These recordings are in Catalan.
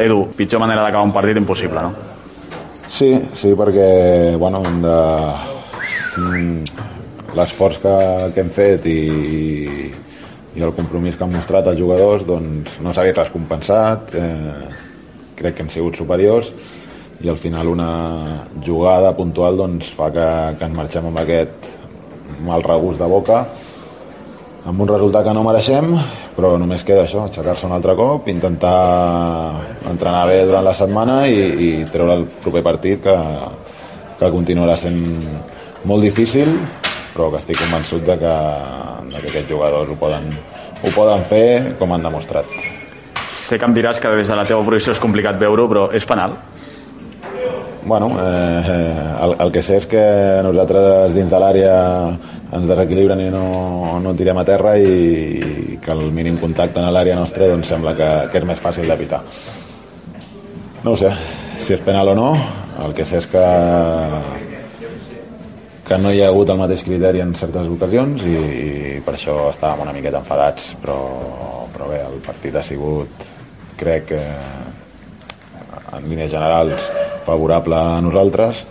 Edu, pitjor manera d'acabar un partit impossible, no? Sí, sí, perquè bueno, hem de... mm, l'esforç que, que hem fet i, i el compromís que han mostrat els jugadors doncs, no s'ha vist recompensat eh, crec que hem sigut superiors i al final una jugada puntual doncs, fa que, que ens marxem amb aquest mal regust de boca amb un resultat que no mereixem però només queda això, aixecar-se un altre cop intentar entrenar bé durant la setmana i, i treure el proper partit que, que continuarà sent molt difícil però que estic convençut de que, de que aquests jugadors ho poden, ho poden fer com han demostrat. Sé que em diràs que des de la teva posició és complicat veure-ho, però és penal? Bueno, eh, el, el que sé és que nosaltres dins de l'àrea ens desequilibren i no, no tirem a terra i, i que el mínim contacte en l'àrea nostra doncs sembla que, que és més fàcil d'evitar. No ho sé, si és penal o no, el que sé és que que no hi ha hagut el mateix criteri en certes ocasions i, i per això estàvem una miqueta enfadats però, però bé, el partit ha sigut crec que en línies generals favorable a nosaltres.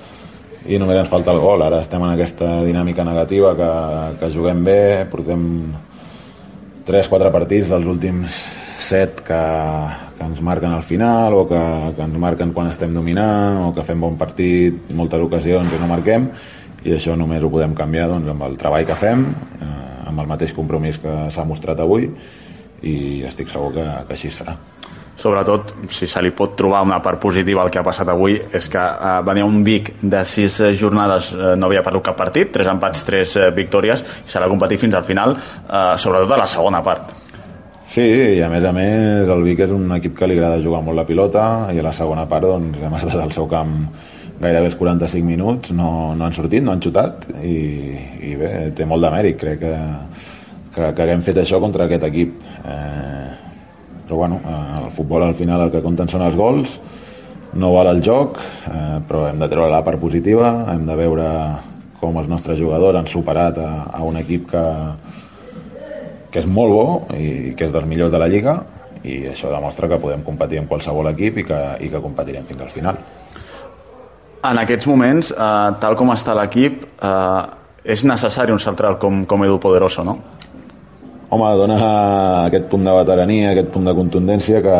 I només ens falta el gol. Ara estem en aquesta dinàmica negativa que, que juguem bé. Portem 3-4 partits dels últims 7 que, que ens marquen al final o que, que ens marquen quan estem dominant o que fem bon partit moltes ocasions i no marquem. I això només ho podem canviar doncs, amb el treball que fem, eh, amb el mateix compromís que s'ha mostrat avui. I estic segur que, que així serà. Sobretot, si se li pot trobar una part positiva al que ha passat avui, és que eh, venia un Vic de sis eh, jornades, eh, no havia perdut cap partit, tres empats, tres eh, victòries, i s'ha de competir fins al final, eh, sobretot a la segona part. Sí, i a més a més el Vic és un equip que li agrada jugar molt la pilota i a la segona part doncs, hem estat al seu camp gairebé els 45 minuts no, no han sortit, no han xutat i, i bé, té molt de mèrit crec que, que, que haguem fet això contra aquest equip eh, però bueno, el futbol al final el que compten són els gols no val el joc eh, però hem de treure la part positiva hem de veure com els nostres jugadors han superat a, a un equip que, que és molt bo i que és dels millors de la Lliga i això demostra que podem competir amb qualsevol equip i que, i que competirem fins al final en aquests moments, eh, tal com està l'equip, eh, és necessari un central com, com Edu Poderoso, no? Home, dona aquest punt de veterania, aquest punt de contundència que,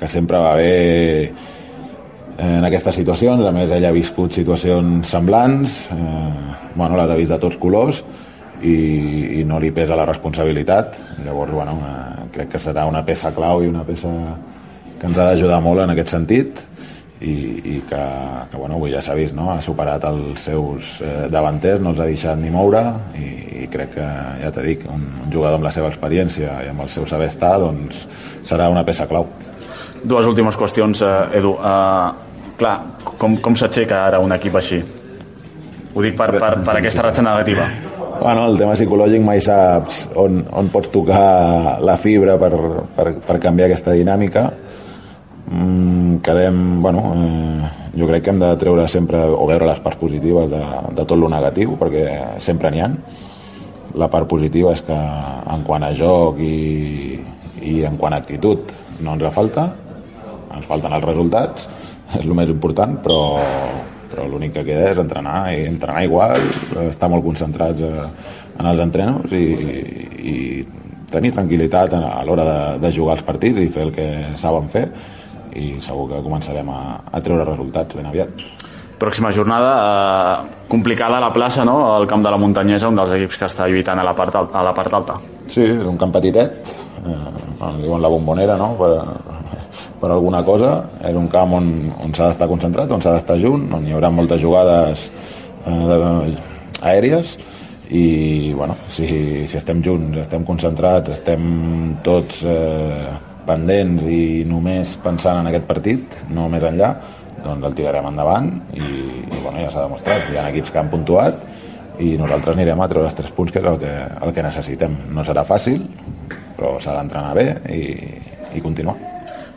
que sempre va bé en aquestes situacions. A més, ell ha viscut situacions semblants, eh, bueno, les ha vist de tots colors i, i no li pesa la responsabilitat. Llavors, bueno, eh, crec que serà una peça clau i una peça que ens ha d'ajudar molt en aquest sentit i, i que, que bueno, avui ja s'ha vist, no? ha superat els seus eh, davanters, no els ha deixat ni moure i, i crec que, ja t'he dit, un, un jugador amb la seva experiència i amb el seu saber estar doncs, serà una peça clau. Dues últimes qüestions, eh, Edu. Eh, clar, com, com s'aixeca ara un equip així? Ho dic per, per, per aquesta ratxa negativa. Bueno, el tema psicològic mai saps on, on pots tocar la fibra per, per, per canviar aquesta dinàmica mm, quedem, bueno, eh, jo crec que hem de treure sempre o veure les parts positives de, de tot lo negatiu perquè sempre n'hi ha la part positiva és que en quant a joc i, i en quant a actitud no ens falta ens falten els resultats és el més important però, però l'únic que queda és entrenar i entrenar igual, estar molt concentrats eh, en els entrenos i, i tenir tranquil·litat a l'hora de, de jugar els partits i fer el que saben fer i segur que començarem a, a treure resultats ben aviat. Pròxima jornada eh, complicada a la plaça, no? El camp de la Muntanyesa, un dels equips que està lluitant a la part, a la part alta. Sí, és un camp petitet, eh, en diuen la bombonera, no? Per, per alguna cosa. És un camp on, on s'ha d'estar concentrat, on s'ha d'estar junt, on hi haurà moltes jugades eh, de, aèries i bueno, si, si estem junts, estem concentrats, estem tots eh, pendents i només pensant en aquest partit, no més enllà, doncs el tirarem endavant i, i bueno, ja s'ha demostrat. Hi ha equips que han puntuat i nosaltres anirem a treure els tres punts que és el que, el que necessitem. No serà fàcil, però s'ha d'entrenar bé i, i continuar.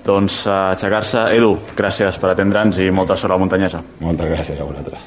Doncs uh, aixecar-se. Edu, gràcies per atendre'ns i molta sort a la muntanyesa. Moltes gràcies a vosaltres.